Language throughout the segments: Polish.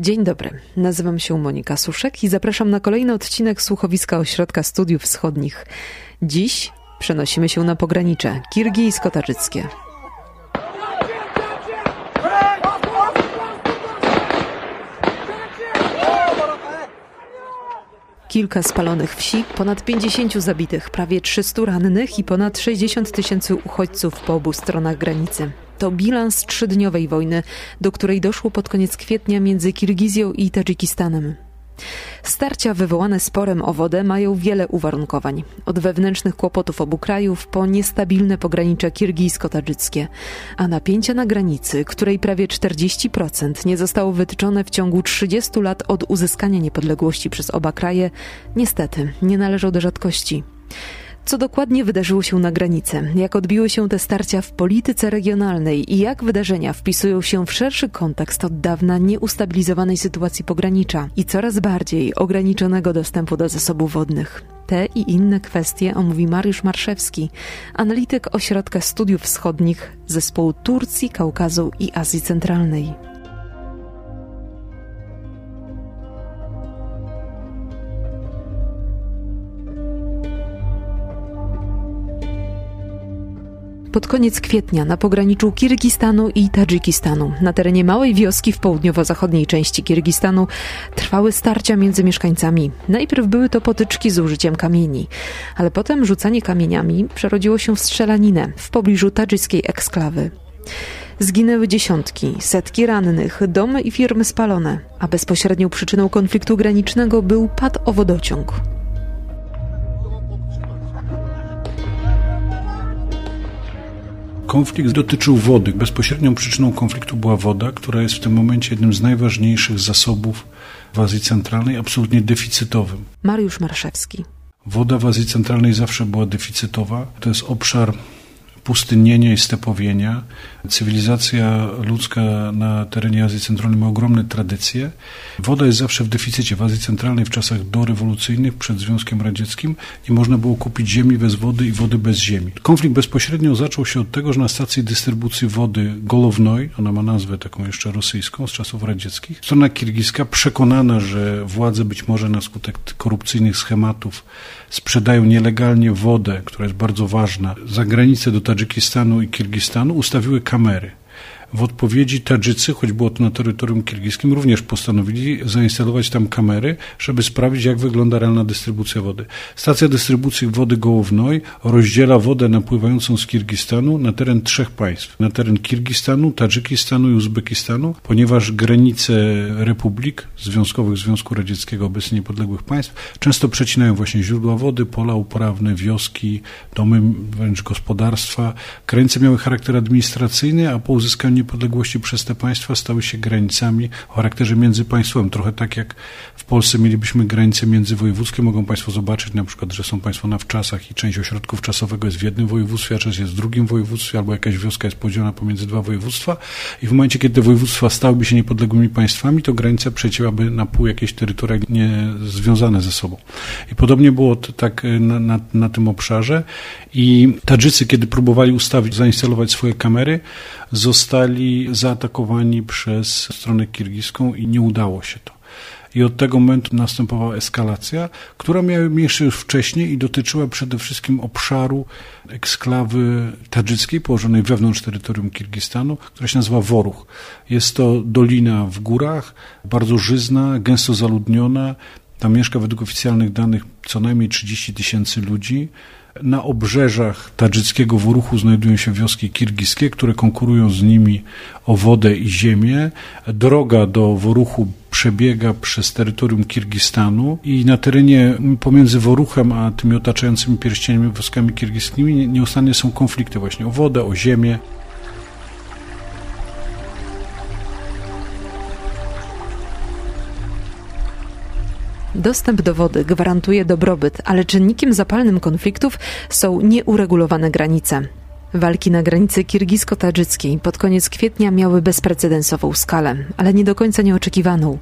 Dzień dobry, nazywam się Monika Suszek i zapraszam na kolejny odcinek słuchowiska Ośrodka Studiów Wschodnich. Dziś przenosimy się na pogranicze kirgijsko-tadżyckie. Kilka spalonych wsi, ponad 50 zabitych, prawie 300 rannych i ponad 60 tysięcy uchodźców po obu stronach granicy. To bilans trzydniowej wojny, do której doszło pod koniec kwietnia między Kirgizją i Tadżykistanem. Starcia wywołane sporem o wodę mają wiele uwarunkowań. Od wewnętrznych kłopotów obu krajów po niestabilne pogranicze kirgijsko-tadżyckie, a napięcia na granicy, której prawie 40% nie zostało wytyczone w ciągu 30 lat od uzyskania niepodległości przez oba kraje, niestety nie należą do rzadkości. Co dokładnie wydarzyło się na granicy? Jak odbiły się te starcia w polityce regionalnej i jak wydarzenia wpisują się w szerszy kontekst od dawna nieustabilizowanej sytuacji pogranicza i coraz bardziej ograniczonego dostępu do zasobów wodnych? Te i inne kwestie omówi Mariusz Marszewski, analityk Ośrodka Studiów Wschodnich Zespołu Turcji, Kaukazu i Azji Centralnej. Pod koniec kwietnia na pograniczu Kirgistanu i Tadżykistanu, na terenie małej wioski w południowo-zachodniej części Kirgistanu, trwały starcia między mieszkańcami. Najpierw były to potyczki z użyciem kamieni, ale potem rzucanie kamieniami przerodziło się w strzelaninę w pobliżu tadżyckiej eksklawy. Zginęły dziesiątki, setki rannych, domy i firmy spalone, a bezpośrednią przyczyną konfliktu granicznego był pad o. Konflikt dotyczył wody. Bezpośrednią przyczyną konfliktu była woda, która jest w tym momencie jednym z najważniejszych zasobów w Azji Centralnej, absolutnie deficytowym. Mariusz Marszewski. Woda w Azji Centralnej zawsze była deficytowa. To jest obszar pustynnienia i stepowienia. Cywilizacja ludzka na terenie Azji Centralnej ma ogromne tradycje. Woda jest zawsze w deficycie. W Azji Centralnej w czasach dorewolucyjnych przed Związkiem Radzieckim nie można było kupić ziemi bez wody i wody bez ziemi. Konflikt bezpośrednio zaczął się od tego, że na stacji dystrybucji wody Golownoj, ona ma nazwę taką jeszcze rosyjską z czasów radzieckich, strona kirgiska przekonana, że władze być może na skutek korupcyjnych schematów sprzedają nielegalnie wodę, która jest bardzo ważna, za granicę do Tadżykistanu i Kirgistanu, ustawiły kamery. W odpowiedzi Tadżycy, choć było to na terytorium kirgiskim, również postanowili zainstalować tam kamery, żeby sprawdzić, jak wygląda realna dystrybucja wody. Stacja dystrybucji wody Gołownoj rozdziela wodę napływającą z Kirgistanu na teren trzech państw. Na teren Kirgistanu, Tadżykistanu i Uzbekistanu, ponieważ granice republik związkowych Związku Radzieckiego, obecnie niepodległych państw, często przecinają właśnie źródła wody, pola uprawne, wioski, domy, wręcz gospodarstwa. Granice miały charakter administracyjny, a po uzyskaniu niepodległości przez te państwa stały się granicami o charakterze międzypaństwowym. Trochę tak jak w Polsce mielibyśmy granice międzywojewódzkie. Mogą Państwo zobaczyć na przykład, że są Państwo na wczasach i część ośrodków czasowego jest w jednym województwie, a część jest w drugim województwie, albo jakaś wioska jest podzielona pomiędzy dwa województwa. I w momencie, kiedy te województwa stałyby się niepodległymi państwami, to granica przecięłaby na pół jakieś terytoria nie związane ze sobą. I podobnie było tak na, na, na tym obszarze. I Tadżycy, kiedy próbowali ustawić, zainstalować swoje kamery, zostali zaatakowani przez stronę kirgiską i nie udało się to. I od tego momentu następowała eskalacja, która miała miejsce już wcześniej i dotyczyła przede wszystkim obszaru eksklawy tadżyckiej położonej wewnątrz terytorium Kirgistanu, która się nazywa Woruch. Jest to dolina w górach, bardzo żyzna, gęsto zaludniona. Tam mieszka według oficjalnych danych co najmniej 30 tysięcy ludzi. Na obrzeżach tadżyckiego Woruchu znajdują się wioski kirgiskie, które konkurują z nimi o wodę i ziemię. Droga do Woruchu przebiega przez terytorium Kirgistanu i na terenie pomiędzy Woruchem a tymi otaczającymi pierścieniami wioskami kirgiskimi nieustannie są konflikty właśnie o wodę, o ziemię. Dostęp do wody gwarantuje dobrobyt, ale czynnikiem zapalnym konfliktów są nieuregulowane granice. Walki na granicy kirgisko-tadżyckiej pod koniec kwietnia miały bezprecedensową skalę, ale nie do końca nieoczekiwaną.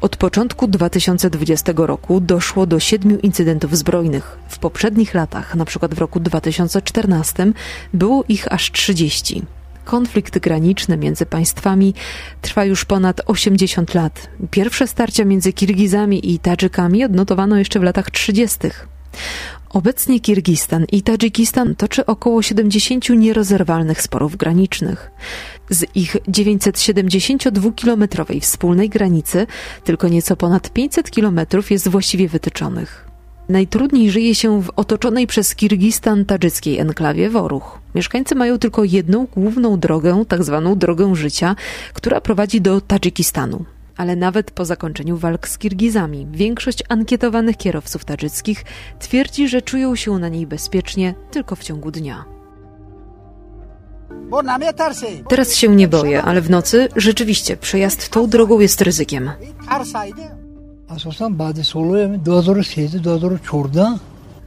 Od początku 2020 roku doszło do siedmiu incydentów zbrojnych. W poprzednich latach, przykład w roku 2014, było ich aż 30. Konflikt graniczny między państwami trwa już ponad 80 lat. Pierwsze starcia między Kirgizami i Tadżykami odnotowano jeszcze w latach 30. Obecnie Kirgistan i Tadżykistan toczy około 70 nierozerwalnych sporów granicznych. Z ich 972-kilometrowej wspólnej granicy tylko nieco ponad 500 kilometrów jest właściwie wytyczonych. Najtrudniej żyje się w otoczonej przez Kirgistan tadżyckiej enklawie Woruch. Mieszkańcy mają tylko jedną główną drogę, tak zwaną drogę życia, która prowadzi do Tadżykistanu. Ale nawet po zakończeniu walk z Kirgizami, większość ankietowanych kierowców tadżyckich twierdzi, że czują się na niej bezpiecznie tylko w ciągu dnia. Teraz się nie boję, ale w nocy rzeczywiście przejazd tą drogą jest ryzykiem.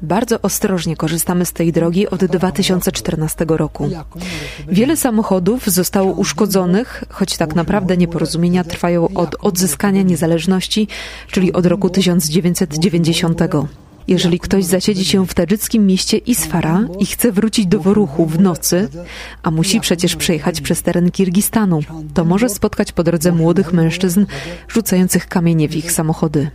Bardzo ostrożnie korzystamy z tej drogi od 2014 roku. Wiele samochodów zostało uszkodzonych, choć tak naprawdę nieporozumienia trwają od odzyskania niezależności, czyli od roku 1990. Jeżeli ktoś zasiedzi się w tadżyckim mieście Isfara i chce wrócić do Woruchu w nocy, a musi przecież przejechać przez teren Kirgistanu, to może spotkać po drodze młodych mężczyzn rzucających kamienie w ich samochody.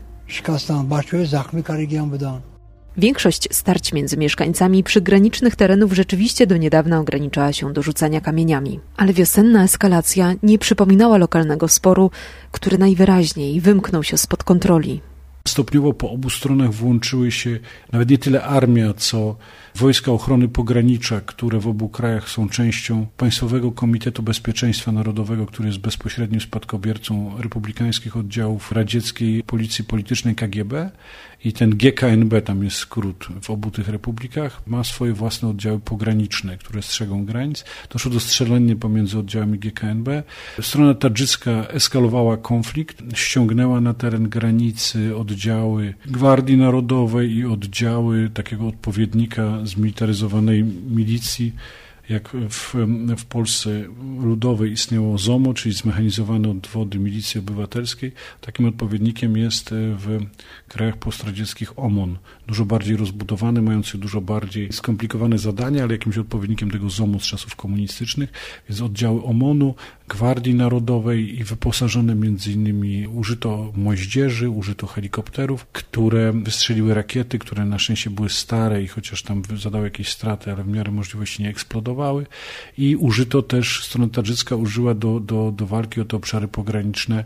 Większość starć między mieszkańcami przygranicznych terenów rzeczywiście do niedawna ograniczała się do rzucania kamieniami, ale wiosenna eskalacja nie przypominała lokalnego sporu, który najwyraźniej wymknął się spod kontroli. Stopniowo po obu stronach włączyły się nawet nie tyle armia, co wojska ochrony pogranicza, które w obu krajach są częścią Państwowego Komitetu Bezpieczeństwa Narodowego, który jest bezpośrednim spadkobiercą republikańskich oddziałów radzieckiej policji politycznej KGB i ten GKNB, tam jest skrót w obu tych republikach, ma swoje własne oddziały pograniczne, które strzegą granic. Doszło do strzelania pomiędzy oddziałami GKNB. Strona tadżycka eskalowała konflikt, ściągnęła na teren granicy oddziały Gwardii Narodowej i oddziały takiego odpowiednika zmilitaryzowanej milicji jak w, w Polsce ludowej istniało ZOMO, czyli zmechanizowane odwody milicji obywatelskiej, takim odpowiednikiem jest w krajach postradzieckich OMON, dużo bardziej rozbudowany, mający dużo bardziej skomplikowane zadania, ale jakimś odpowiednikiem tego ZOMO z czasów komunistycznych, więc oddziały OMON-u, Gwardii Narodowej i wyposażone między innymi użyto moździerzy, użyto helikopterów, które wystrzeliły rakiety, które na szczęście były stare i chociaż tam zadały jakieś straty, ale w miarę możliwości nie eksplodowały i użyto też, strona tadżycka użyła do, do, do walki o te obszary pograniczne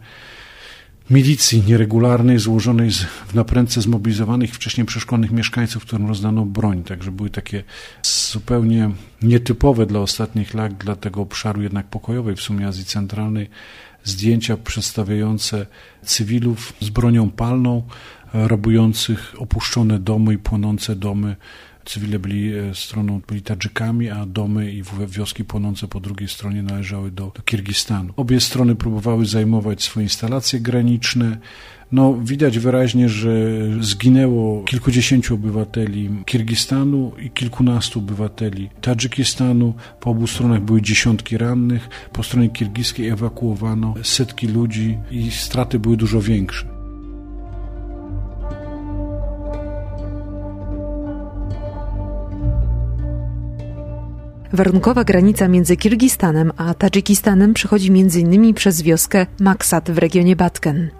milicji nieregularnej złożonej z, w naprędce zmobilizowanych wcześniej przeszkolonych mieszkańców, którym rozdano broń. Także były takie zupełnie nietypowe dla ostatnich lat, dla tego obszaru jednak pokojowej w sumie Azji Centralnej zdjęcia przedstawiające cywilów z bronią palną, rabujących opuszczone domy i płonące domy Cywile byli e, stroną, byli Tadżykami, a domy i wioski płonące po drugiej stronie należały do, do Kirgistanu. Obie strony próbowały zajmować swoje instalacje graniczne. No, widać wyraźnie, że zginęło kilkudziesięciu obywateli Kirgistanu i kilkunastu obywateli Tadżykistanu. Po obu stronach były dziesiątki rannych. Po stronie kirgiskiej ewakuowano setki ludzi i straty były dużo większe. Warunkowa granica między Kirgistanem a Tadżykistanem przechodzi m.in. przez wioskę Maksat w regionie Batken.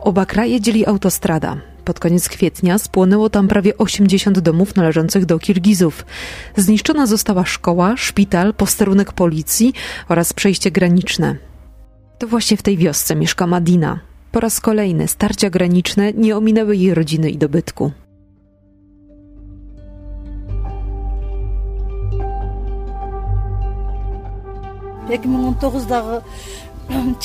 Oba kraje dzieli autostrada. Pod koniec kwietnia spłonęło tam prawie 80 domów należących do Kirgizów. Zniszczona została szkoła, szpital, posterunek policji oraz przejście graniczne. To właśnie w tej wiosce mieszka Madina. Po raz kolejny starcia graniczne nie ominęły jej rodziny i dobytku.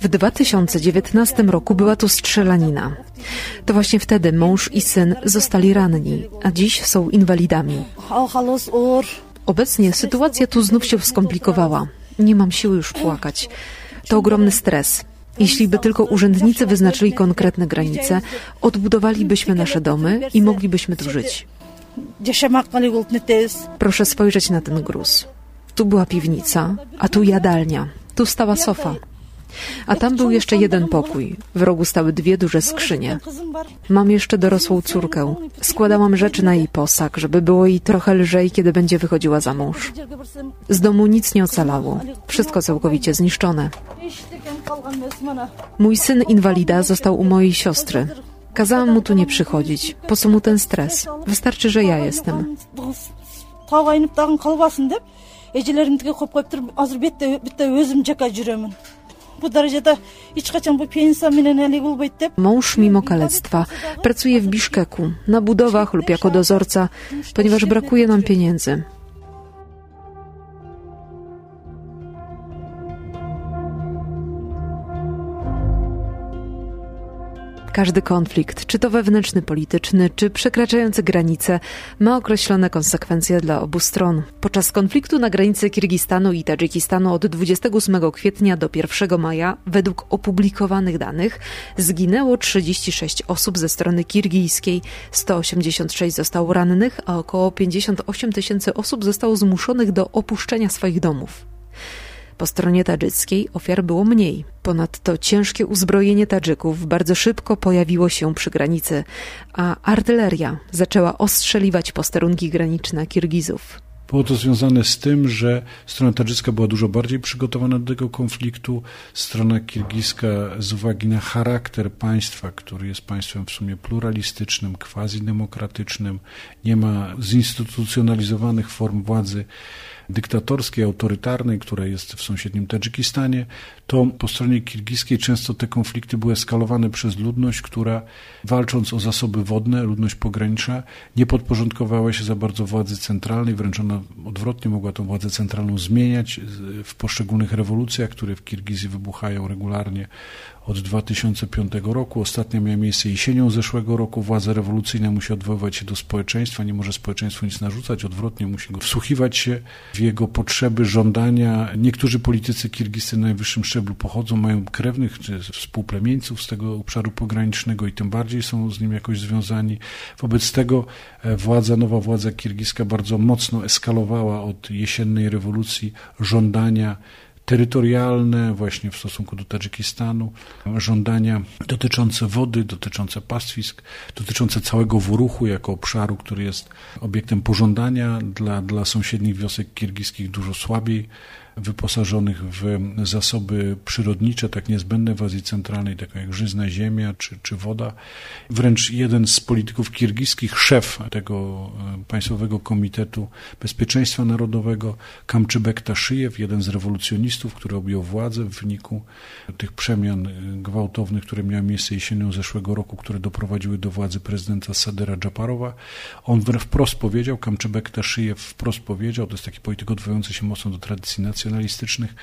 W 2019 roku była tu strzelanina. To właśnie wtedy mąż i syn zostali ranni, a dziś są inwalidami. Obecnie sytuacja tu znów się skomplikowała. Nie mam siły już płakać. To ogromny stres. Jeśli by tylko urzędnicy wyznaczyli konkretne granice, odbudowalibyśmy nasze domy i moglibyśmy tu żyć. Proszę spojrzeć na ten gruz. Tu była piwnica, a tu jadalnia. Tu stała sofa. A tam był jeszcze jeden pokój. W rogu stały dwie duże skrzynie. Mam jeszcze dorosłą córkę. Składałam rzeczy na jej posag, żeby było jej trochę lżej, kiedy będzie wychodziła za mąż. Z domu nic nie ocalało. Wszystko całkowicie zniszczone. Mój syn inwalida został u mojej siostry. Kazałam mu tu nie przychodzić. Po co mu ten stres? Wystarczy, że ja jestem эжелеримдиге коюп коюп туруп азыр бетте бетте өзүм жака жүрөмүн bu darajada hech qachon bu pensiya менен эле болбойт деп Mąż mimo kalectwa pracuje w Biszkeku, na budowach lub jako dozorca, ponieważ brakuje nam pieniędzy. Każdy konflikt, czy to wewnętrzny polityczny, czy przekraczający granice, ma określone konsekwencje dla obu stron. Podczas konfliktu na granicy Kirgistanu i Tadżykistanu od 28 kwietnia do 1 maja, według opublikowanych danych, zginęło 36 osób ze strony kirgijskiej, 186 zostało rannych, a około 58 tysięcy osób zostało zmuszonych do opuszczenia swoich domów. Po stronie tadżyckiej ofiar było mniej. Ponadto ciężkie uzbrojenie Tadżyków bardzo szybko pojawiło się przy granicy, a artyleria zaczęła ostrzeliwać posterunki graniczne Kirgizów. Było to związane z tym, że strona tadżycka była dużo bardziej przygotowana do tego konfliktu. Strona kirgiska z uwagi na charakter państwa, który jest państwem w sumie pluralistycznym, quasi-demokratycznym, nie ma zinstytucjonalizowanych form władzy dyktatorskiej, autorytarnej, która jest w sąsiednim Tadżykistanie, to po stronie kirgiskiej często te konflikty były eskalowane przez ludność, która walcząc o zasoby wodne, ludność pogranicza, nie podporządkowała się za bardzo władzy centralnej, wręcz ona odwrotnie mogła tą władzę centralną zmieniać w poszczególnych rewolucjach, które w Kirgizji wybuchają regularnie od 2005 roku. Ostatnia miała miejsce jesienią zeszłego roku. Władza rewolucyjna musi odwoływać się do społeczeństwa, nie może społeczeństwu nic narzucać, odwrotnie musi go wsłuchiwać się w jego potrzeby, żądania. Niektórzy politycy kirgiscy na najwyższym szczeblu pochodzą, mają krewnych czy współplemieńców z tego obszaru pogranicznego i tym bardziej są z nim jakoś związani. Wobec tego e, władza, nowa władza kirgiska bardzo mocno eskalowała od jesiennej rewolucji żądania terytorialne właśnie w stosunku do Tadżykistanu, żądania dotyczące wody, dotyczące pastwisk, dotyczące całego Wuruchu jako obszaru, który jest obiektem pożądania dla, dla sąsiednich wiosek kirgiskich dużo słabiej wyposażonych w zasoby przyrodnicze, tak niezbędne w Azji Centralnej, takie jak żyzna ziemia czy, czy woda. Wręcz jeden z polityków kirgiskich, szef tego e, Państwowego Komitetu Bezpieczeństwa Narodowego, Kamczybek Taszyjew, jeden z rewolucjonistów, który objął władzę w wyniku tych przemian e, gwałtownych, które miały miejsce jesienią zeszłego roku, które doprowadziły do władzy prezydenta Sadera Dżaparowa. On wprost powiedział, Kamczybek Taszyjew wprost powiedział, to jest taki polityk odwołujący się mocno do tradycji nacjonalnej, nacjonalistycznych,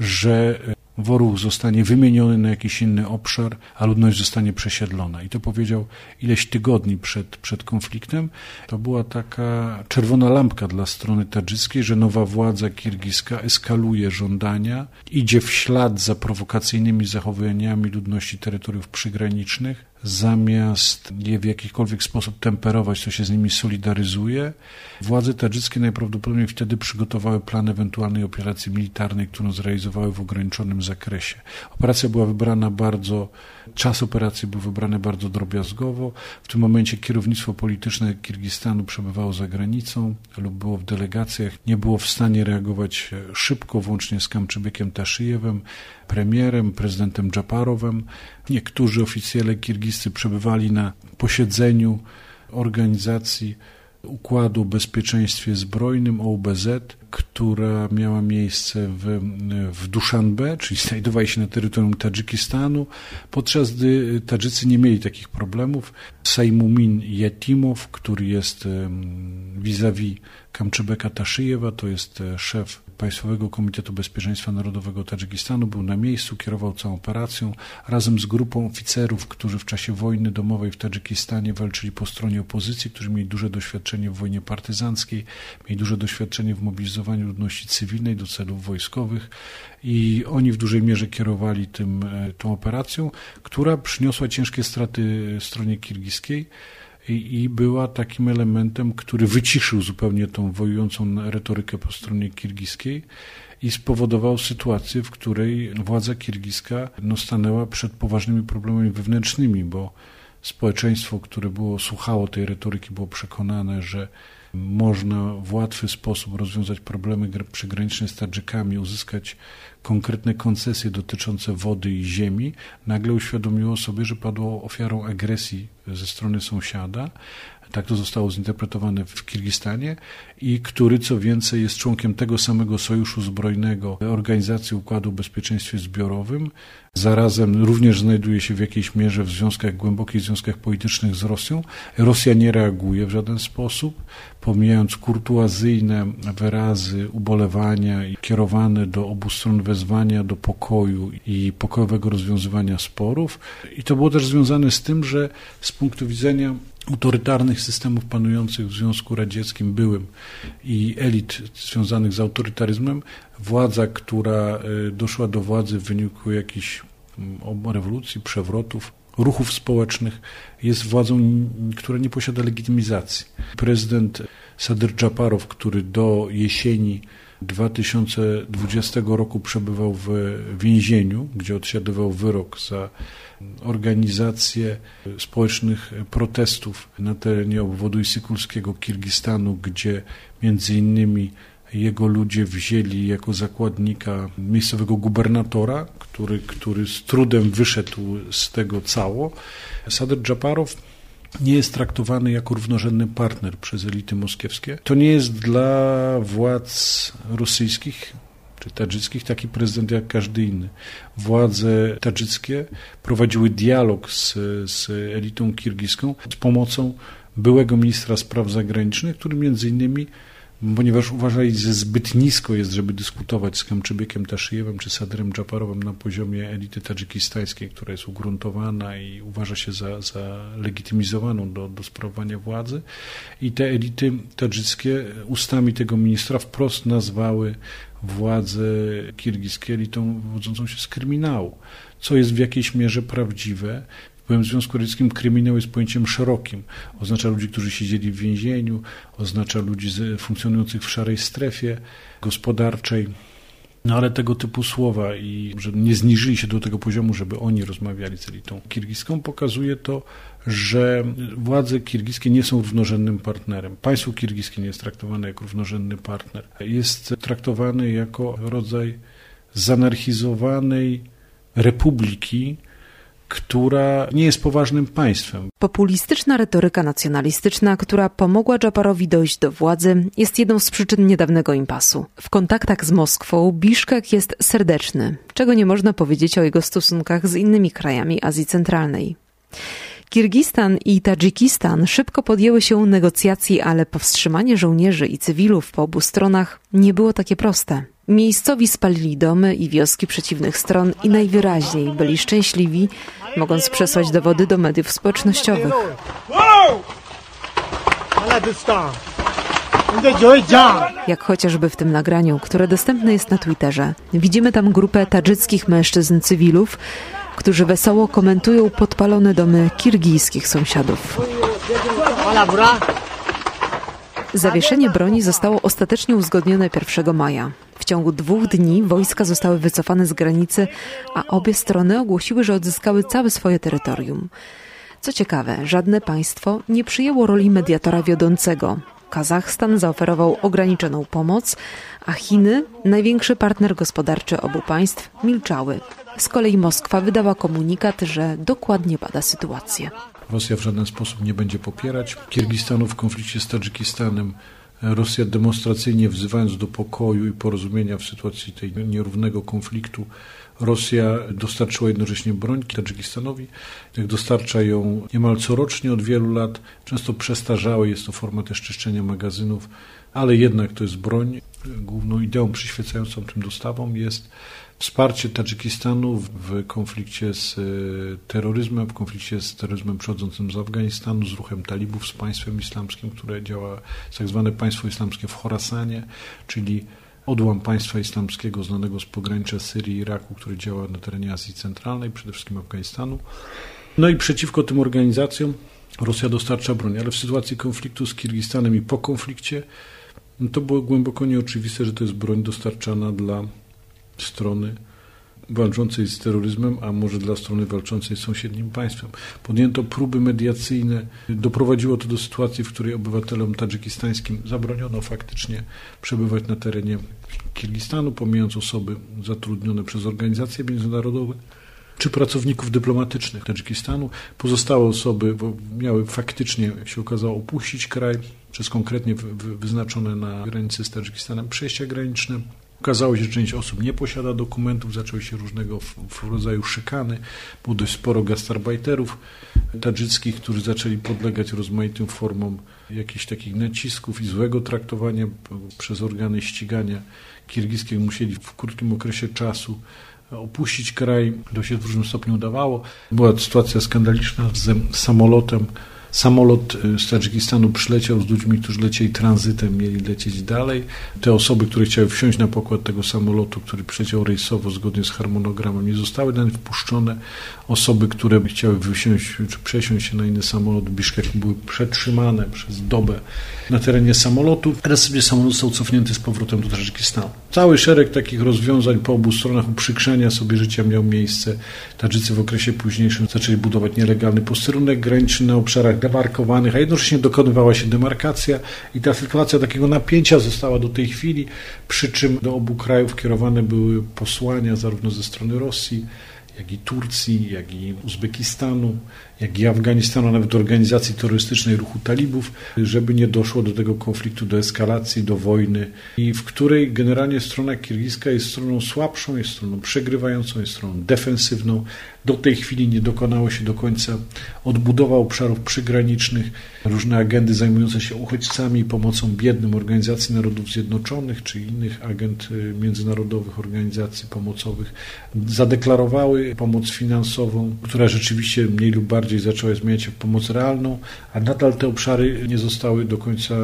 że Woruch zostanie wymieniony na jakiś inny obszar, a ludność zostanie przesiedlona. I to powiedział ileś tygodni przed, przed konfliktem. To była taka czerwona lampka dla strony tadżyckiej, że nowa władza kirgiska eskaluje żądania, idzie w ślad za prowokacyjnymi zachowaniami ludności terytoriów przygranicznych, zamiast je w jakikolwiek sposób temperować, to się z nimi solidaryzuje. Władze tadżyckie najprawdopodobniej wtedy przygotowały plan ewentualnej operacji militarnej, którą zrealizowały w ograniczonym zakresie. Operacja była wybrana bardzo, czas operacji był wybrany bardzo drobiazgowo. W tym momencie kierownictwo polityczne Kirgistanu przebywało za granicą lub było w delegacjach, nie było w stanie reagować szybko, włącznie z Kamczybykiem Taszyjewem, premierem, prezydentem Dżaparowem. Niektórzy oficjele kirgiscy przebywali na posiedzeniu organizacji Układu o Bezpieczeństwie Zbrojnym OBZ, która miała miejsce w, w Duszanbe, czyli znajdowała się na terytorium Tadżykistanu, podczas gdy Tadżycy nie mieli takich problemów. Sajmumin Yetimow, który jest vis-a-vis Kamczybeka Taszyjewa, to jest e, szef Państwowego Komitetu Bezpieczeństwa Narodowego Tadżykistanu, był na miejscu, kierował całą operacją. Razem z grupą oficerów, którzy w czasie wojny domowej w Tadżykistanie walczyli po stronie opozycji, którzy mieli duże doświadczenie w wojnie partyzanckiej, mieli duże doświadczenie w mobilizowaniu ludności cywilnej do celów wojskowych i oni w dużej mierze kierowali tym, e, tą operacją, która przyniosła ciężkie straty stronie kirgiskiej i, i była takim elementem, który wyciszył zupełnie tą wojującą retorykę po stronie kirgiskiej i spowodował sytuację, w której władza kirgiska no, stanęła przed poważnymi problemami wewnętrznymi, bo społeczeństwo, które było słuchało tej retoryki, było przekonane, że można w łatwy sposób rozwiązać problemy przygraniczne z Tadżykami, uzyskać konkretne koncesje dotyczące wody i ziemi, nagle uświadomiło sobie, że padło ofiarą agresji ze strony sąsiada, tak to zostało zinterpretowane w Kirgistanie i który co więcej jest członkiem tego samego sojuszu zbrojnego Organizacji Układu o Bezpieczeństwie Zbiorowym. Zarazem również znajduje się w jakiejś mierze w związkach, głębokich związkach politycznych z Rosją. Rosja nie reaguje w żaden sposób, pomijając kurtuazyjne wyrazy ubolewania kierowane do obu stron wezwania do pokoju i pokojowego rozwiązywania sporów. I to było też związane z tym, że z punktu widzenia autorytarnych systemów panujących w Związku Radzieckim byłym i elit związanych z autorytaryzmem, władza, która y, doszła do władzy w wyniku jakichś mm, rewolucji, przewrotów, ruchów społecznych, jest władzą, która nie posiada legitymizacji. Prezydent Sadyr Dżaparow, który do jesieni 2020 roku przebywał w więzieniu, gdzie odsiadywał wyrok za organizację społecznych protestów na terenie obwodu Isykulskiego Kirgistanu, gdzie między innymi jego ludzie wzięli jako zakładnika miejscowego gubernatora, który, który z trudem wyszedł z tego cało. Sadyr Dżaparow nie jest traktowany jako równorzędny partner przez elity moskiewskie. To nie jest dla władz rosyjskich czy tadżyckich taki prezydent jak każdy inny. Władze tadżyckie prowadziły dialog z, z elitą kirgiską z pomocą byłego ministra spraw zagranicznych, który między innymi ponieważ uważali, że zbyt nisko jest, żeby dyskutować z Kamczybiekiem Taszyjewem czy Sadrem Dżaparowem na poziomie elity tadżykistańskiej, która jest ugruntowana i uważa się za, za legitymizowaną do, do sprawowania władzy. I te elity tadżyckie ustami tego ministra wprost nazwały władze kirgiskie elitą wodzącą się z kryminału, co jest w jakiejś mierze prawdziwe, w Związku Radzieckim kryminał jest pojęciem szerokim. Oznacza ludzi, którzy siedzieli w więzieniu, oznacza ludzi funkcjonujących w szarej strefie gospodarczej. No ale tego typu słowa i że nie zniżyli się do tego poziomu, żeby oni rozmawiali z elitą kirgiską, pokazuje to, że władze kirgiskie nie są równorzędnym partnerem. Państwo kirgiskie nie jest traktowane jako równorzędny partner. Jest traktowane jako rodzaj zanarchizowanej republiki, która nie jest poważnym państwem. Populistyczna retoryka nacjonalistyczna, która pomogła Dżaparowi dojść do władzy, jest jedną z przyczyn niedawnego impasu. W kontaktach z Moskwą Biszkek jest serdeczny, czego nie można powiedzieć o jego stosunkach z innymi krajami Azji Centralnej. Kirgistan i Tadżykistan szybko podjęły się negocjacji, ale powstrzymanie żołnierzy i cywilów po obu stronach nie było takie proste. Miejscowi spalili domy i wioski przeciwnych stron i najwyraźniej byli szczęśliwi, mogąc przesłać dowody do mediów społecznościowych. Jak chociażby w tym nagraniu, które dostępne jest na Twitterze. Widzimy tam grupę tadżyckich mężczyzn cywilów, którzy wesoło komentują podpalone domy kirgijskich sąsiadów. Zawieszenie broni zostało ostatecznie uzgodnione 1 maja. Ciągu dwóch dni wojska zostały wycofane z granicy, a obie strony ogłosiły, że odzyskały całe swoje terytorium. Co ciekawe, żadne państwo nie przyjęło roli mediatora wiodącego. Kazachstan zaoferował ograniczoną pomoc, a Chiny, największy partner gospodarczy obu państw, milczały. Z kolei Moskwa wydała komunikat, że dokładnie bada sytuację. Rosja w żaden sposób nie będzie popierać Kirgistanu w konflikcie z Tadżykistanem. Rosja demonstracyjnie wzywając do pokoju i porozumienia w sytuacji tej nierównego konfliktu, Rosja dostarczyła jednocześnie broń Tadżykistanowi. Dostarcza ją niemal corocznie od wielu lat, często przestarzałe, jest to forma też czyszczenia magazynów, ale jednak to jest broń. Główną ideą przyświecającą tym dostawom jest wsparcie Tadżykistanu w konflikcie z e, terroryzmem, w konflikcie z terroryzmem przychodzącym z Afganistanu, z ruchem talibów, z państwem islamskim, które działa, tak zwane państwo islamskie w Chorasanie, czyli odłam państwa islamskiego znanego z pogranicza Syrii i Iraku, który działa na terenie Azji Centralnej, przede wszystkim Afganistanu. No i przeciwko tym organizacjom Rosja dostarcza broń, ale w sytuacji konfliktu z Kirgistanem i po konflikcie no to było głęboko nieoczywiste, że to jest broń dostarczana dla strony walczącej z terroryzmem, a może dla strony walczącej z sąsiednim państwem. Podjęto próby mediacyjne. Doprowadziło to do sytuacji, w której obywatelom tadżykistańskim zabroniono faktycznie przebywać na terenie Kirgistanu, pomijając osoby zatrudnione przez organizacje międzynarodowe czy pracowników dyplomatycznych Tadżykistanu. Pozostałe osoby miały faktycznie, jak się okazało, opuścić kraj przez konkretnie wyznaczone na granicy z Tadżykistanem przejścia graniczne. Okazało się, że część osób nie posiada dokumentów, zaczęły się różnego rodzaju szykany. Było dość sporo gastarbajterów tadżyckich, którzy zaczęli podlegać rozmaitym formom jakichś takich nacisków i złego traktowania przez organy ścigania kirgiskie. Musieli w krótkim okresie czasu opuścić kraj. To się w różnym stopniu udawało. Była sytuacja skandaliczna z samolotem Samolot y, z Tadżykistanu przyleciał z ludźmi, którzy lecieli tranzytem, mieli lecieć dalej. Te osoby, które chciały wsiąść na pokład tego samolotu, który przyleciał rejsowo zgodnie z harmonogramem, nie zostały nawet wpuszczone. Osoby, które chciały wysiąść czy przesiąść się na inny samolot w były przetrzymane przez dobę na terenie samolotu. Teraz sobie samolot został cofnięty z powrotem do Tadżykistanu. Cały szereg takich rozwiązań po obu stronach uprzykrzenia sobie życia miał miejsce. Tadżycy w okresie późniejszym zaczęli budować nielegalny posterunek graniczny na obszarach demarkowanych, a jednocześnie dokonywała się demarkacja i ta sytuacja takiego napięcia została do tej chwili, przy czym do obu krajów kierowane były posłania zarówno ze strony Rosji, jak i Turcji, jak i Uzbekistanu, jak i Afganistanu, nawet organizacji terrorystycznej ruchu talibów, żeby nie doszło do tego konfliktu, do eskalacji, do wojny i w której generalnie strona kirgiska jest stroną słabszą, jest stroną przegrywającą, jest stroną defensywną. Do tej chwili nie dokonało się do końca odbudowa obszarów przygranicznych, różne agendy zajmujące się uchodźcami, pomocą biednym Organizacji Narodów Zjednoczonych czy innych agent y, międzynarodowych organizacji pomocowych zadeklarowały pomoc finansową, która rzeczywiście mniej lub bardziej bardziej zaczęła zmieniać pomoc realną, a nadal te obszary nie zostały do końca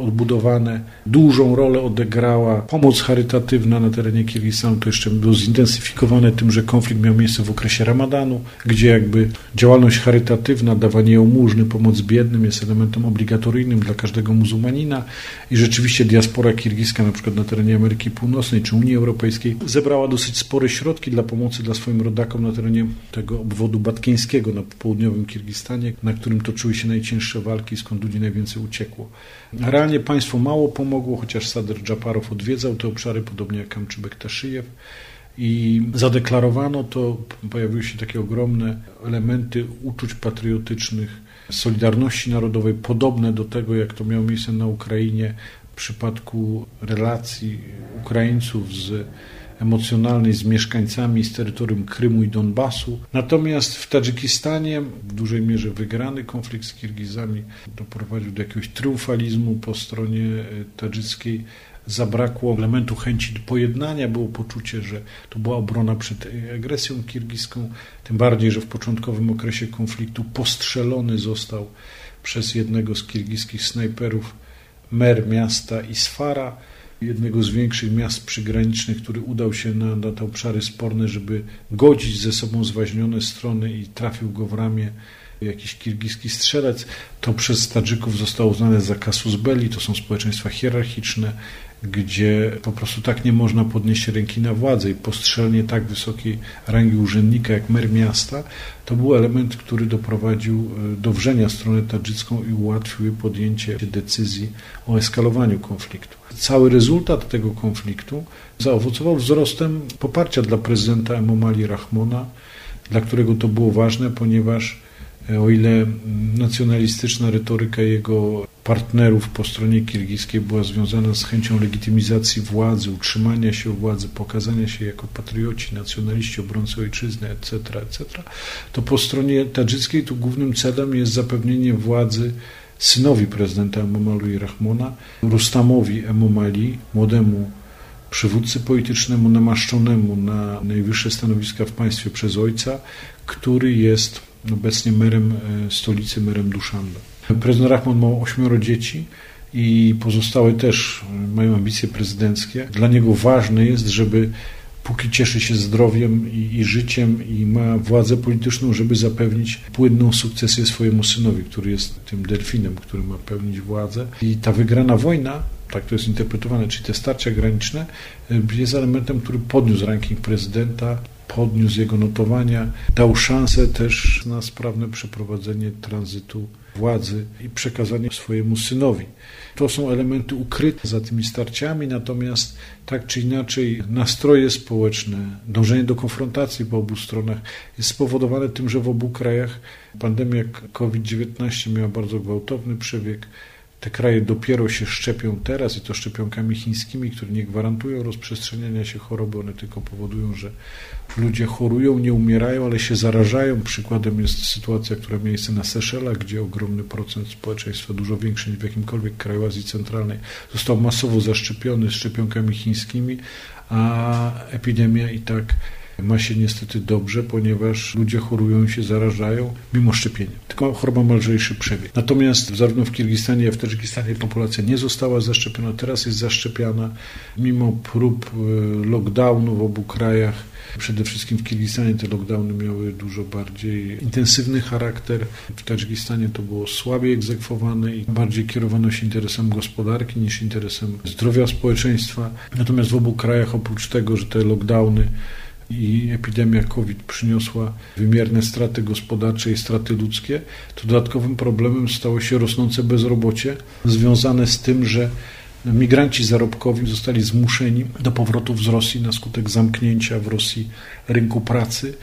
odbudowane. Dużą rolę odegrała pomoc charytatywna na terenie Kirgistanu, to jeszcze było zintensyfikowane tym, że konflikt miał miejsce w okresie ramadanu, gdzie jakby działalność charytatywna, dawanie jałmużny, pomoc biednym jest elementem obligatoryjnym dla każdego muzułmanina i rzeczywiście diaspora kirgiska na przykład na terenie Ameryki Północnej czy Unii Europejskiej zebrała dosyć spore środki dla pomocy dla swoim rodakom na terenie tego obwodu batkeńskiego na południowym południowym Kirgistanie, na którym toczyły się najcięższe walki, skąd ludzi najwięcej uciekło. Realnie państwo mało pomogło, chociaż Sadr Dżaparow odwiedzał te obszary, podobnie jak Kamczybek Taszyjew i zadeklarowano to, pojawiły się takie ogromne elementy uczuć patriotycznych, solidarności narodowej, podobne do tego, jak to miało miejsce na Ukrainie w przypadku relacji Ukraińców z emocjonalnej z mieszkańcami z terytorium Krymu i Donbasu. Natomiast w Tadżykistanie w dużej mierze wygrany konflikt z Kirgizami doprowadził do jakiegoś triumfalizmu po stronie e, tadżyckiej. Zabrakło elementu chęci pojednania, było poczucie, że to była obrona przed agresją kirgiską, tym bardziej, że w początkowym okresie konfliktu postrzelony został przez jednego z kirgiskich snajperów mer miasta Isfara jednego z większych miast przygranicznych, który udał się na, na te obszary sporne, żeby godzić ze sobą zwaźnione strony i trafił go w ramię jakiś kirgiski strzelec. To przez Tadżyków zostało uznane za kasus belli, to są społeczeństwa hierarchiczne, gdzie po prostu tak nie można podnieść ręki na władzę i postrzelnie tak wysokiej rangi urzędnika jak mer miasta, to był element, który doprowadził e, do wrzenia stronę tadżycką i ułatwił podjęcie decyzji o eskalowaniu konfliktu. Cały rezultat tego konfliktu zaowocował wzrostem poparcia dla prezydenta Emomali Rahmona, dla którego to było ważne, ponieważ o ile nacjonalistyczna retoryka jego partnerów po stronie kirgiskiej była związana z chęcią legitymizacji władzy, utrzymania się władzy, pokazania się jako patrioci, nacjonaliści, obrońcy ojczyzny, etc., etc., to po stronie tadżyckiej tu głównym celem jest zapewnienie władzy synowi prezydenta Emomali Rahmona, Rustamowi Emomali, młodemu przywódcy politycznemu namaszczonemu na najwyższe stanowiska w państwie przez ojca, który jest obecnie merem e, stolicy, merem Duszanbe. Prezydent Rahman ma ośmioro dzieci i pozostałe też mają ambicje prezydenckie. Dla niego ważne jest, żeby póki cieszy się zdrowiem i, i, życiem i ma władzę polityczną, żeby zapewnić płynną sukcesję swojemu synowi, który jest tym delfinem, który ma pełnić władzę. I ta wygrana wojna tak to jest interpretowane, czyli te starcia graniczne, jest elementem, który podniósł ranking prezydenta, podniósł jego notowania, dał szansę też na sprawne przeprowadzenie tranzytu władzy i przekazanie swojemu synowi. To są elementy ukryte za tymi starciami, natomiast tak czy inaczej nastroje społeczne, dążenie do konfrontacji po obu stronach jest spowodowane tym, że w obu krajach pandemia COVID-19 miała bardzo gwałtowny przebieg. Te kraje dopiero się szczepią teraz i to szczepionkami chińskimi, które nie gwarantują rozprzestrzeniania się choroby, one tylko powodują, że ludzie chorują, nie umierają, ale się zarażają. Przykładem jest sytuacja, która ma miejsce na Seszelach, gdzie ogromny procent społeczeństwa, dużo większy niż w jakimkolwiek kraju Azji Centralnej, został masowo zaszczepiony szczepionkami chińskimi, a epidemia i tak ma się niestety dobrze, ponieważ ludzie chorują i się zarażają mimo szczepienia. Tylko choroba ma lżejszy przebieg. Natomiast zarówno w Kirgistanie, jak i w Tadżykistanie populacja nie została zaszczepiona, teraz jest zaszczepiana. Mimo prób e, lockdownu w obu krajach, Przede wszystkim w Kirgistanie te lockdowny miały dużo bardziej intensywny charakter. W Tadżykistanie to było słabiej egzekwowane i bardziej kierowano się interesem gospodarki niż interesem zdrowia społeczeństwa. Natomiast w obu krajach oprócz tego, że te lockdowny i epidemia COVID przyniosła wymierne straty gospodarcze i straty ludzkie, to dodatkowym problemem stało się rosnące bezrobocie związane z tym, że migranci zarobkowi zostali zmuszeni do powrotów z Rosji na skutek zamknięcia w Rosji rynku pracy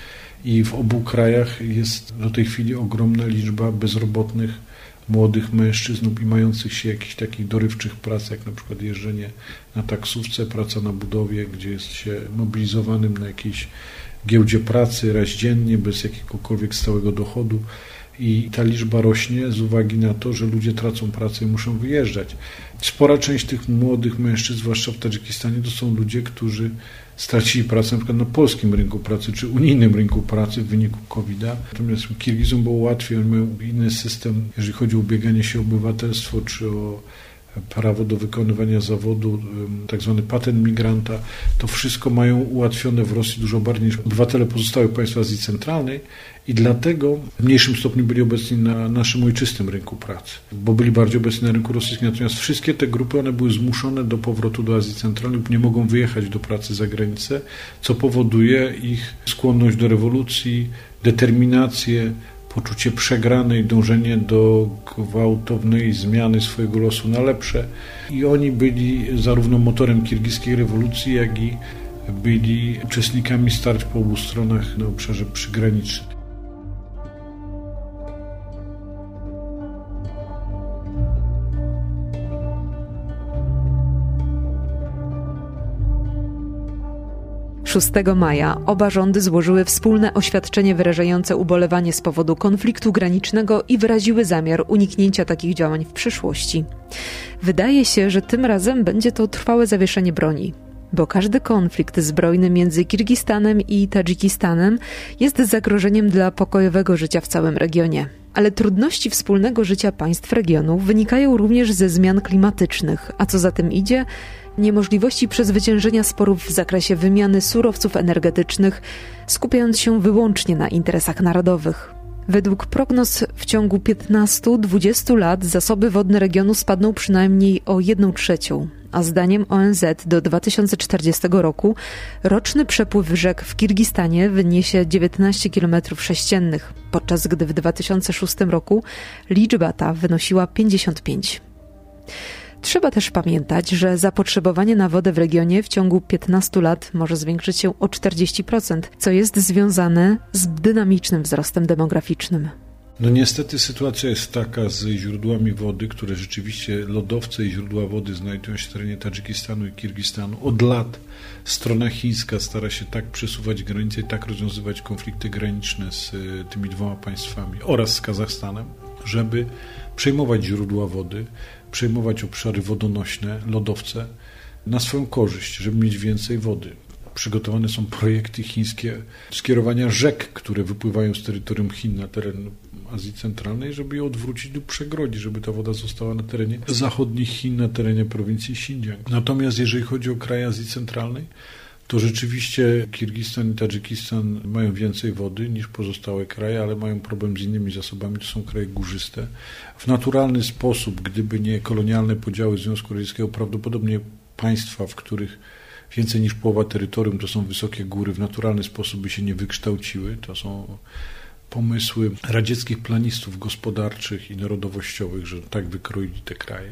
i w obu krajach jest do tej chwili ogromna liczba bezrobotnych młodych mężczyzn i mających się jakichś takich dorywczych prac, jak na przykład jeżdżenie na taksówce, praca na budowie, gdzie jest się mobilizowanym na jakiejś giełdzie pracy raz dziennie, bez jakiegokolwiek stałego dochodu. I ta liczba rośnie z uwagi na to, że ludzie tracą pracę i muszą wyjeżdżać. Spora część tych młodych mężczyzn, zwłaszcza w Tadżykistanie, to są ludzie, którzy stracili pracę na przykład na polskim rynku pracy czy unijnym rynku pracy w wyniku COVID-a. Natomiast Kirgizom było łatwiej, oni mają inny system, jeżeli chodzi o ubieganie się o obywatelstwo czy o prawo do wykonywania zawodu, tak zwany patent migranta, to wszystko mają ułatwione w Rosji dużo bardziej niż obywatele pozostałych państw Azji Centralnej i dlatego w mniejszym stopniu byli obecni na naszym ojczystym rynku pracy, bo byli bardziej obecni na rynku rosyjskim. Natomiast wszystkie te grupy, one były zmuszone do powrotu do Azji Centralnej, nie mogą wyjechać do pracy za granicę, co powoduje ich skłonność do rewolucji, determinację, poczucie przegranej, dążenie do gwałtownej zmiany swojego losu na lepsze. I oni byli zarówno motorem kirgiskiej rewolucji, jak i byli uczestnikami starć po obu stronach na obszarze przygranicznym. 6 maja oba rządy złożyły wspólne oświadczenie wyrażające ubolewanie z powodu konfliktu granicznego i wyraziły zamiar uniknięcia takich działań w przyszłości. Wydaje się, że tym razem będzie to trwałe zawieszenie broni bo każdy konflikt zbrojny między Kirgistanem i Tadżykistanem jest zagrożeniem dla pokojowego życia w całym regionie. Ale trudności wspólnego życia państw regionu wynikają również ze zmian klimatycznych, a co za tym idzie, niemożliwości przezwyciężenia sporów w zakresie wymiany surowców energetycznych, skupiając się wyłącznie na interesach narodowych. Według prognoz w ciągu 15-20 lat zasoby wodne regionu spadną przynajmniej o 1 trzecią, a zdaniem ONZ do 2040 roku roczny przepływ rzek w Kirgistanie wyniesie 19 km sześciennych, podczas gdy w 2006 roku liczba ta wynosiła 55. Trzeba też pamiętać, że zapotrzebowanie na wodę w regionie w ciągu 15 lat może zwiększyć się o 40%, co jest związane z dynamicznym wzrostem demograficznym. No niestety sytuacja jest taka z źródłami wody, które rzeczywiście lodowce i źródła wody znajdują się w terenie Tadżykistanu i Kirgistanu. Od lat strona chińska stara się tak przesuwać granice i tak rozwiązywać konflikty graniczne z y, tymi dwoma państwami oraz z Kazachstanem, żeby przejmować źródła wody, przejmować obszary wodonośne, lodowce na swoją korzyść, żeby mieć więcej wody. Przygotowane są projekty chińskie skierowania rzek, które wypływają z terytorium Chin na teren Azji Centralnej, żeby je odwrócić do przegrodzi, żeby ta woda została na terenie zachodnich Chin, na terenie prowincji Xinjiang. Natomiast jeżeli chodzi o kraje Azji Centralnej, to rzeczywiście Kirgistan i Tadżykistan mają więcej wody niż pozostałe kraje, ale mają problem z innymi zasobami. To są kraje górzyste. W naturalny sposób, gdyby nie kolonialne podziały Związku Radzieckiego, prawdopodobnie państwa, w których więcej niż połowa terytorium to są wysokie góry, w naturalny sposób by się nie wykształciły. To są pomysły radzieckich planistów gospodarczych i narodowościowych, że tak wykroili te kraje.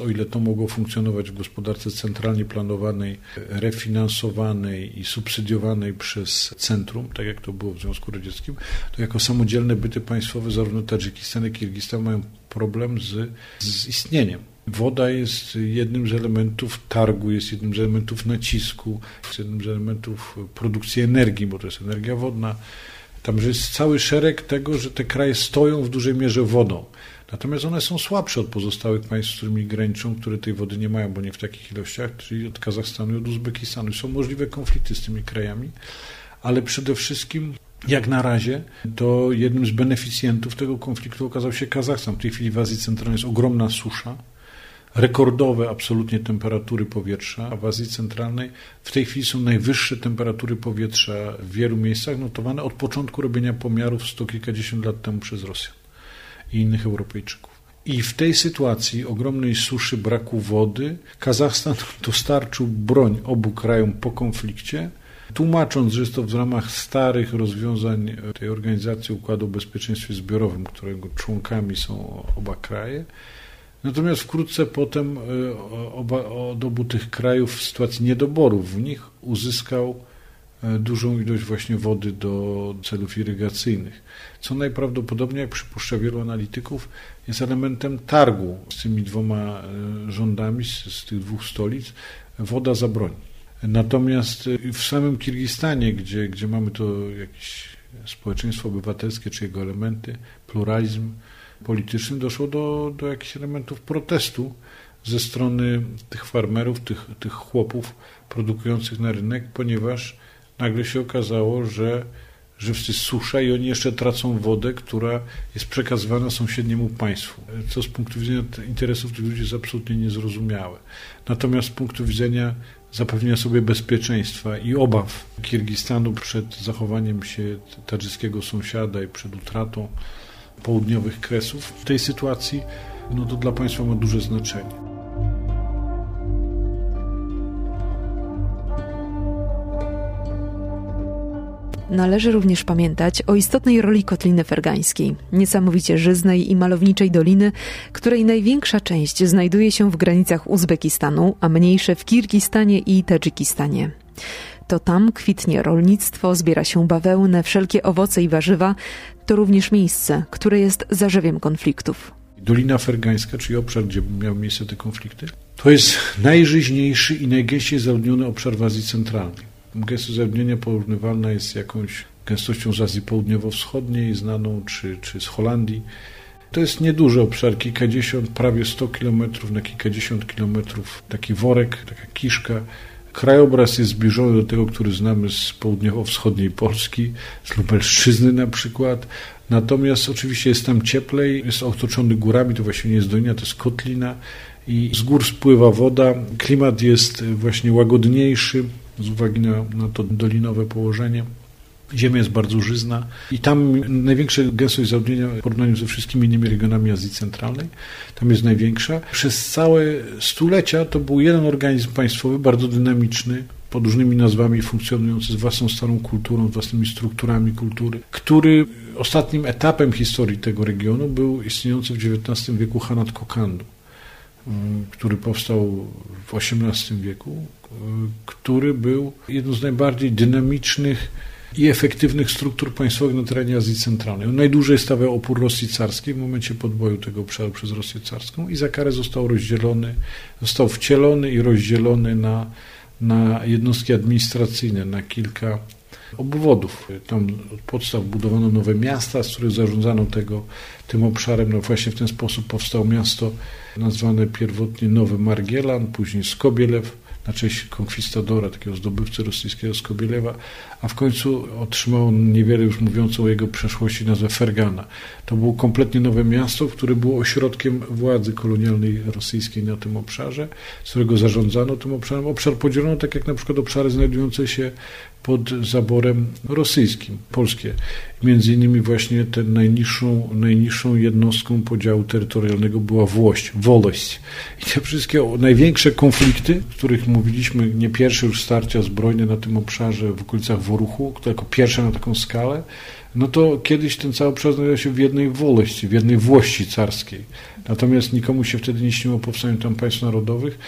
O ile to mogło funkcjonować w gospodarce centralnie planowanej, refinansowanej i subsydiowanej przez centrum, tak jak to było w Związku Radzieckim, to jako samodzielne byty państwowe zarówno Tadżykistan, jak i Kirgistan mają problem z, z istnieniem. Woda jest jednym z elementów targu, jest jednym z elementów nacisku, jest jednym z elementów produkcji energii, bo to jest energia wodna. Tam jest cały szereg tego, że te kraje stoją w dużej mierze wodą. Natomiast one są słabsze od pozostałych państw, z którymi graniczą, które tej wody nie mają, bo nie w takich ilościach, czyli od Kazachstanu i od Uzbekistanu. Są możliwe konflikty z tymi krajami, ale przede wszystkim jak na razie, to jednym z beneficjentów tego konfliktu okazał się Kazachstan. W tej chwili w Azji Centralnej jest ogromna susza, rekordowe absolutnie temperatury powietrza, a w Azji Centralnej w tej chwili są najwyższe temperatury powietrza w wielu miejscach notowane od początku robienia pomiarów sto kilkadziesiąt lat temu przez Rosjan i innych Europejczyków. I w tej sytuacji ogromnej suszy, braku wody, Kazachstan dostarczył broń obu krajom po konflikcie, tłumacząc, że jest to w ramach starych rozwiązań tej organizacji Układu o Bezpieczeństwie Zbiorowym, którego członkami są oba kraje. Natomiast wkrótce potem e, oba, od obu tych krajów w sytuacji niedoborów w nich uzyskał dużą ilość właśnie wody do celów irygacyjnych, co najprawdopodobniej, jak przypuszcza wielu analityków, jest elementem targu z tymi dwoma e, rządami, z, z tych dwóch stolic, woda za broń. Natomiast w samym Kirgistanie, gdzie, gdzie mamy to jakieś społeczeństwo obywatelskie, czy jego elementy, pluralizm, politycznym doszło do, do jakichś elementów protestu ze strony tych farmerów, tych, tych chłopów produkujących na rynek, ponieważ nagle się okazało, że, jest susza i oni jeszcze tracą wodę, która jest przekazywana sąsiedniemu państwu, co z punktu widzenia interesów tych ludzi jest absolutnie niezrozumiałe. Natomiast z punktu widzenia zapewnienia sobie bezpieczeństwa i obaw Kirgistanu przed zachowaniem się tadżyckiego sąsiada i przed utratą południowych kresów w tej sytuacji, no to dla państwa ma duże znaczenie. Należy również pamiętać o istotnej roli Kotliny Fergańskiej, niesamowicie żyznej i malowniczej doliny, której największa część znajduje się w granicach Uzbekistanu, a mniejsze w Kirgistanie i Tadżykistanie. To tam kwitnie rolnictwo, zbiera się bawełnę, wszelkie owoce i warzywa. To również miejsce, które jest zarzewiem konfliktów. Dolina Fergańska, czyli obszar, gdzie miały miejsce te konflikty, to jest najżyźniejszy i najgęściej zaludniony obszar w Azji Centralnej. Gęstość zaludnienia porównywalna jest z jakąś gęstością z Azji Południowo-Wschodniej, znaną, czy, czy z Holandii. To jest nieduży obszar, kilkadziesiąt, prawie 100 kilometrów na kilkadziesiąt kilometrów, taki worek, taka kiszka, Krajobraz jest zbliżony do tego, który znamy z południowo-wschodniej Polski, z Lubelszczyzny na przykład. Natomiast oczywiście jest tam cieplej, jest otoczony górami, to właśnie nie jest dolina, to jest kotlina i z gór spływa woda. Klimat jest właśnie łagodniejszy z uwagi na, na to dolinowe położenie. Ziemia jest bardzo żyzna i tam największa gęstość zaludnienia w porównaniu ze wszystkimi innymi regionami Azji Centralnej, tam jest największa. Przez całe stulecia to był jeden organizm państwowy, bardzo dynamiczny, pod różnymi nazwami funkcjonujący z własną starą kulturą, z własnymi strukturami kultury, który ostatnim etapem historii tego regionu był istniejący w XIX wieku Hanat Kokandu, który powstał w XVIII wieku, który był jedną z najbardziej dynamicznych i efektywnych struktur państwowych na terenie Azji Centralnej. On najdłużej stawiał opór Rosji carskiej w momencie podboju tego obszaru przez Rosję carską i za karę został rozdzielony, został wcielony i rozdzielony na, na jednostki administracyjne, na kilka obwodów. Tam od podstaw budowano nowe miasta, z których zarządzano tego, tym obszarem. No właśnie w ten sposób powstało miasto nazwane pierwotnie Nowy Margielan, później Skobielew, na cześć konkwistadora, takiego zdobywcy rosyjskiego Skobielewa, a w końcu otrzymał niewiele już mówiącą o jego przeszłości nazwę Fergana. To było kompletnie nowe miasto, które było ośrodkiem władzy kolonialnej rosyjskiej na tym obszarze, z którego zarządzano tym obszarem. Obszar podzielono tak jak na przykład obszary znajdujące się pod zaborem rosyjskim, polskie. Między innymi właśnie tę najniższą, najniższą jednostką podziału terytorialnego była Włość, Wolość. I te wszystkie największe konflikty, o których mówiliśmy, nie pierwsze już starcia zbrojne na tym obszarze w okolicach Woruchu, jako pierwsze na taką skalę, no to kiedyś ten cały obszar znajdował się w jednej Wolości, w jednej Włości carskiej. Natomiast nikomu się wtedy nie śniło o powstaniu tam państw narodowych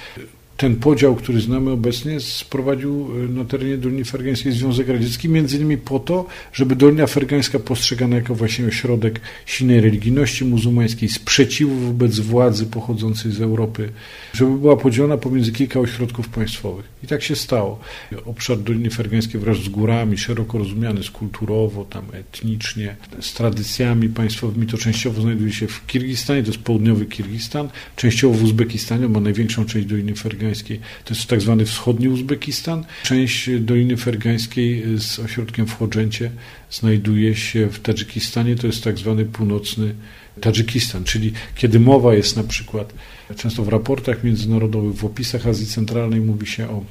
ten podział, który znamy obecnie, sprowadził e, na terenie Doliny Fergańskiej Związek Radziecki, między innymi po to, żeby Dolina Fergańska postrzegana jako właśnie ośrodek silnej religijności muzułmańskiej, sprzeciwu wobec władzy pochodzącej z Europy, żeby była podzielona pomiędzy kilka ośrodków państwowych. I tak się stało. Obszar Doliny Fergańskiej wraz z górami, szeroko rozumiany kulturowo, tam etnicznie, z tradycjami państwowymi, to częściowo znajduje się w Kirgistanie, to jest południowy Kirgistan, częściowo w Uzbekistanie, ma największą część Doliny fergańskiej. To jest tak zwany wschodni Uzbekistan. Część Doliny Fergańskiej z ośrodkiem w Chodżęcie znajduje się w Tadżykistanie. To jest tak zwany północny Tadżykistan, czyli kiedy mowa jest na przykład, często w raportach międzynarodowych, w opisach Azji Centralnej mówi się o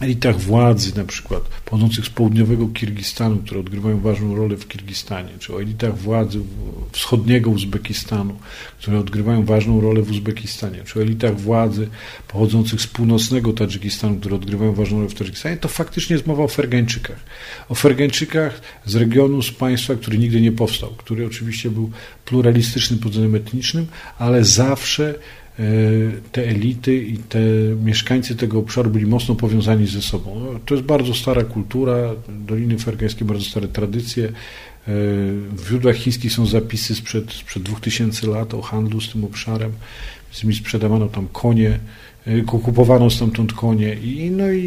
elitach władzy, na przykład pochodzących z południowego Kirgistanu, które odgrywają ważną rolę w Kirgistanie, czy o elitach władzy wschodniego Uzbekistanu, które odgrywają ważną rolę w Uzbekistanie, czy o elitach władzy pochodzących z północnego Tadżykistanu, które odgrywają ważną rolę w Tadżykistanie, to faktycznie jest mowa o Fergańczykach. O Fergańczykach z regionu, z państwa, który nigdy nie powstał, który oczywiście był pluralistyczny pod względem etnicznym, ale zawsze te elity i te mieszkańcy tego obszaru byli mocno powiązani ze sobą. No, to jest bardzo stara kultura, Doliny Fergańskie, bardzo stare tradycje. E, w źródłach chińskich są zapisy sprzed, sprzed 2000 lat o handlu z tym obszarem. Z nimi sprzedawano tam konie, e, kupowano stamtąd konie. I, no i,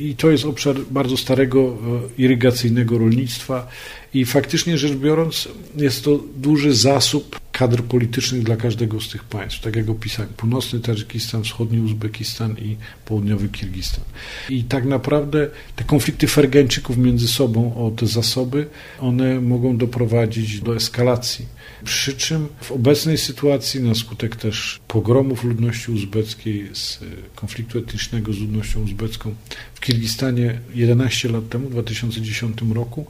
i, i to jest obszar bardzo starego irygacyjnego rolnictwa i faktycznie rzecz biorąc jest to duży zasób kadr politycznych dla każdego z tych państw, tak jak opisałem, północny Tadżykistan, wschodni Uzbekistan i południowy Kirgistan. I tak naprawdę te konflikty Fergańczyków między sobą o te zasoby, one mogą doprowadzić do eskalacji. Przy czym w obecnej sytuacji, na skutek też pogromów ludności uzbeckiej, z konfliktu etnicznego z ludnością uzbecką w Kirgistanie 11 lat temu, w 2010 roku,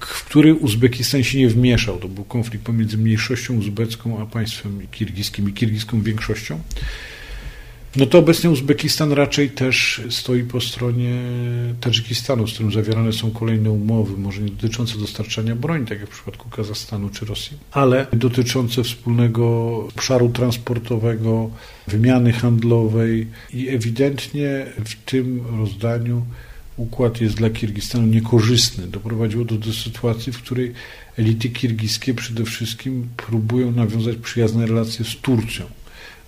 w który Uzbekistan się nie wmieszał. To był konflikt pomiędzy mniejszością uzbecką a państwem kirgiskim i kirgiską większością. No to obecnie Uzbekistan raczej też stoi po stronie Tadżykistanu, z którym zawierane są kolejne umowy, może nie dotyczące dostarczania broni, tak jak w przypadku Kazachstanu czy Rosji, ale dotyczące wspólnego obszaru transportowego, wymiany handlowej i ewidentnie w tym rozdaniu układ jest dla Kirgistanu niekorzystny. Doprowadziło to do sytuacji, w której elity kirgiskie przede wszystkim próbują nawiązać przyjazne relacje z Turcją.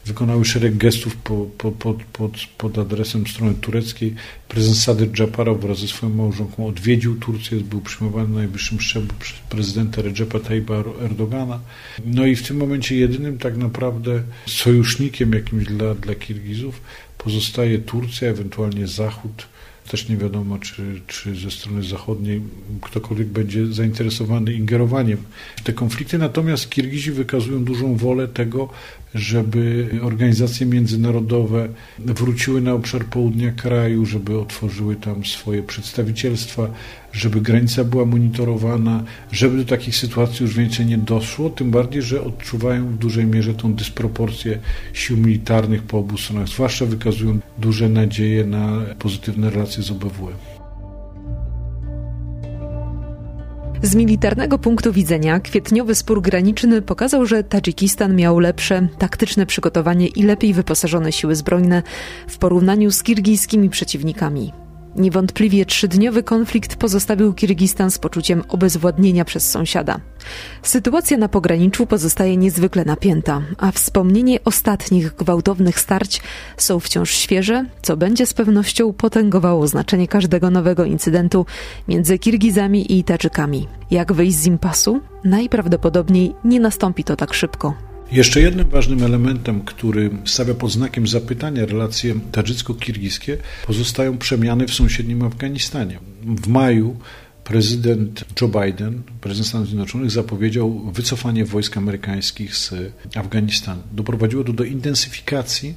Wykonały szereg gestów po, po, pod, pod, pod adresem strony tureckiej. Prezydent Sadyr Dżaparow wraz ze swoją małżonką odwiedził Turcję, był przyjmowany na najwyższym szczeblu przez prezydenta Recepa Tayyipa Erdogana. No i w tym momencie jedynym tak naprawdę sojusznikiem jakimś dla, dla Kirgizów pozostaje Turcja, ewentualnie Zachód, też nie wiadomo, czy, czy ze strony zachodniej ktokolwiek będzie zainteresowany ingerowaniem w te konflikty. Natomiast Kirgizi wykazują dużą wolę tego, żeby organizacje międzynarodowe wróciły na obszar południa kraju, żeby otworzyły tam swoje przedstawicielstwa, żeby granica była monitorowana, żeby do takich sytuacji już więcej nie doszło, tym bardziej, że odczuwają w dużej mierze tą dysproporcję sił militarnych po obu stronach, zwłaszcza wykazują duże nadzieje na pozytywne relacje z OBWE. Z militarnego punktu widzenia kwietniowy spór graniczny pokazał, że Tadżykistan miał lepsze taktyczne przygotowanie i lepiej wyposażone siły zbrojne w porównaniu z kirgijskimi przeciwnikami. Niewątpliwie trzydniowy konflikt pozostawił Kirgistan z poczuciem obezwładnienia przez sąsiada. Sytuacja na pograniczu pozostaje niezwykle napięta, a wspomnienie ostatnich gwałtownych starć są wciąż świeże, co będzie z pewnością potęgowało znaczenie każdego nowego incydentu między Kirgizami i Tadżykami. Jak wyjść z impasu? Najprawdopodobniej nie nastąpi to tak szybko. Jeszcze jednym ważnym elementem, który stawia pod znakiem zapytania relacje tadżycko-kirgijskie, pozostają przemiany w sąsiednim Afganistanie. W maju prezydent Joe Biden, prezydent Stanów Zjednoczonych, zapowiedział wycofanie wojsk amerykańskich z Afganistanu. Doprowadziło to do intensyfikacji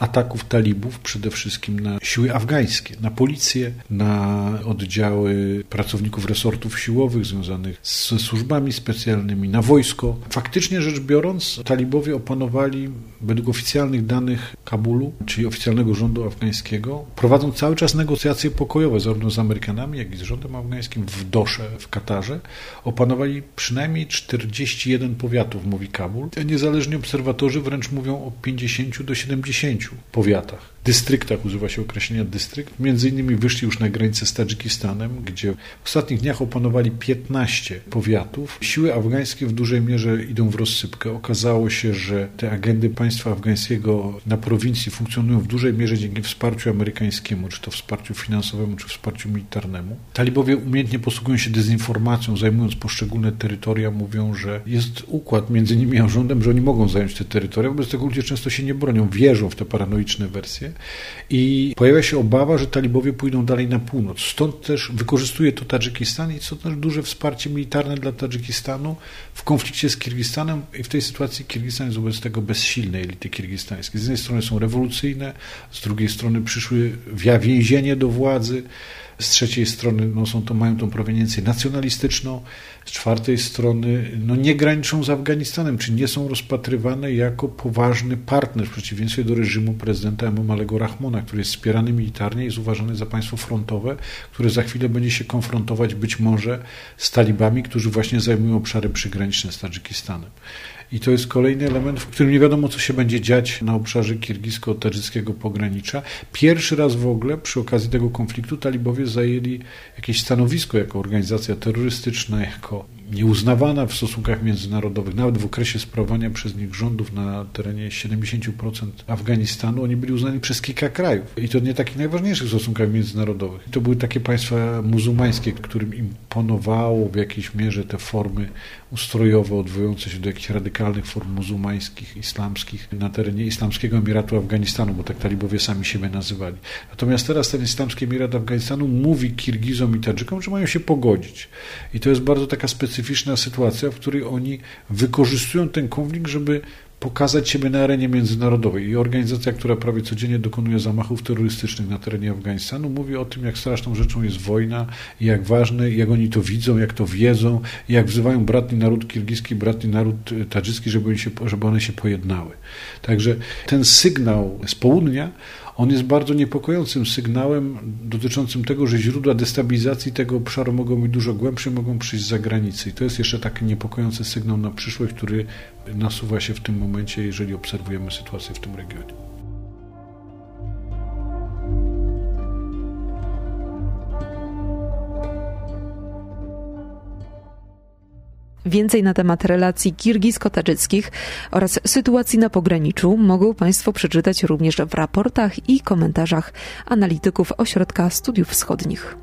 ataków talibów przede wszystkim na siły afgańskie, na policję, na oddziały pracowników resortów siłowych związanych z służbami specjalnymi, na wojsko. Faktycznie rzecz biorąc, talibowie opanowali według oficjalnych danych Kabulu, czyli oficjalnego rządu afgańskiego, prowadzą cały czas negocjacje pokojowe zarówno z Amerykanami, jak i z rządem afgańskim w Dosze, w Katarze. Opanowali przynajmniej 41 powiatów, mówi Kabul. Niezależni obserwatorzy wręcz mówią o 50 do 70 powiatach dystryktach, używa się określenia dystrykt. Między innymi wyszli już na granicę z Tadżykistanem, gdzie w ostatnich dniach opanowali 15 powiatów. Siły afgańskie w dużej mierze idą w rozsypkę. Okazało się, że te agendy państwa afgańskiego na prowincji funkcjonują w dużej mierze dzięki wsparciu amerykańskiemu, czy to wsparciu finansowemu, czy wsparciu militarnemu. Talibowie umiejętnie posługują się dezinformacją, zajmując poszczególne terytoria, mówią, że jest układ między nimi a rządem, że oni mogą zająć te terytoria, wobec tego ludzie często się nie bronią, wierzą w te paranoiczne wersje i pojawia się obawa, że talibowie pójdą dalej na północ. Stąd też wykorzystuje to Tadżykistan i co też duże wsparcie militarne dla Tadżykistanu w konflikcie z Kirgistanem i w tej sytuacji Kirgistan jest wobec tego bezsilny elity kirgistańskie. Z jednej strony są rewolucyjne, z drugiej strony przyszły więzienie do władzy, z trzeciej strony no, są to, mają tą proweniencję nacjonalistyczną, z czwartej strony no, nie graniczą z Afganistanem, czy nie są rozpatrywane jako poważny partner w przeciwieństwie do reżimu prezydenta Emomalego Rahmona, który jest wspierany militarnie i jest uważany za państwo frontowe, które za chwilę będzie się konfrontować być może z talibami, którzy właśnie zajmują obszary przygraniczne z Tadżykistanem. I to jest kolejny element, w którym nie wiadomo, co się będzie dziać na obszarze kirgisko-tadżyckiego pogranicza. Pierwszy raz w ogóle przy okazji tego konfliktu talibowie zajęli jakieś stanowisko jako organizacja terrorystyczna, jako nieuznawana w stosunkach międzynarodowych, nawet w okresie sprawowania przez nich rządów na terenie 70% Afganistanu, oni byli uznani przez kilka krajów. I to nie takich najważniejszych w stosunkach międzynarodowych. To były takie państwa muzułmańskie, którym imponowało w jakiejś mierze te formy ustrojowe, odwołujące się do jakichś radykalnych form muzułmańskich, islamskich na terenie Islamskiego Emiratu Afganistanu, bo tak talibowie sami siebie nazywali. Natomiast teraz ten Islamski Emirat Afganistanu mówi Kirgizom i Tadżykom, że mają się pogodzić. I to jest bardzo taka specyficzna sytuacja, w której oni wykorzystują ten konflikt, żeby pokazać siebie na arenie międzynarodowej. I organizacja, która prawie codziennie dokonuje zamachów terrorystycznych na terenie Afganistanu, mówi o tym, jak straszną rzeczą jest wojna, jak ważne, jak oni to widzą, jak to wiedzą, jak wzywają bratni naród kirgiski, bratni naród tadżycki, żeby, się, żeby one się pojednały. Także ten sygnał z południa on jest bardzo niepokojącym sygnałem dotyczącym tego, że źródła destabilizacji tego obszaru mogą być dużo głębsze, mogą przyjść z zagranicy. I to jest jeszcze taki niepokojący sygnał na przyszłość, który nasuwa się w tym momencie, jeżeli obserwujemy sytuację w tym regionie. Więcej na temat relacji kirgisko-tadżyckich oraz sytuacji na pograniczu mogą Państwo przeczytać również w raportach i komentarzach analityków Ośrodka Studiów Wschodnich.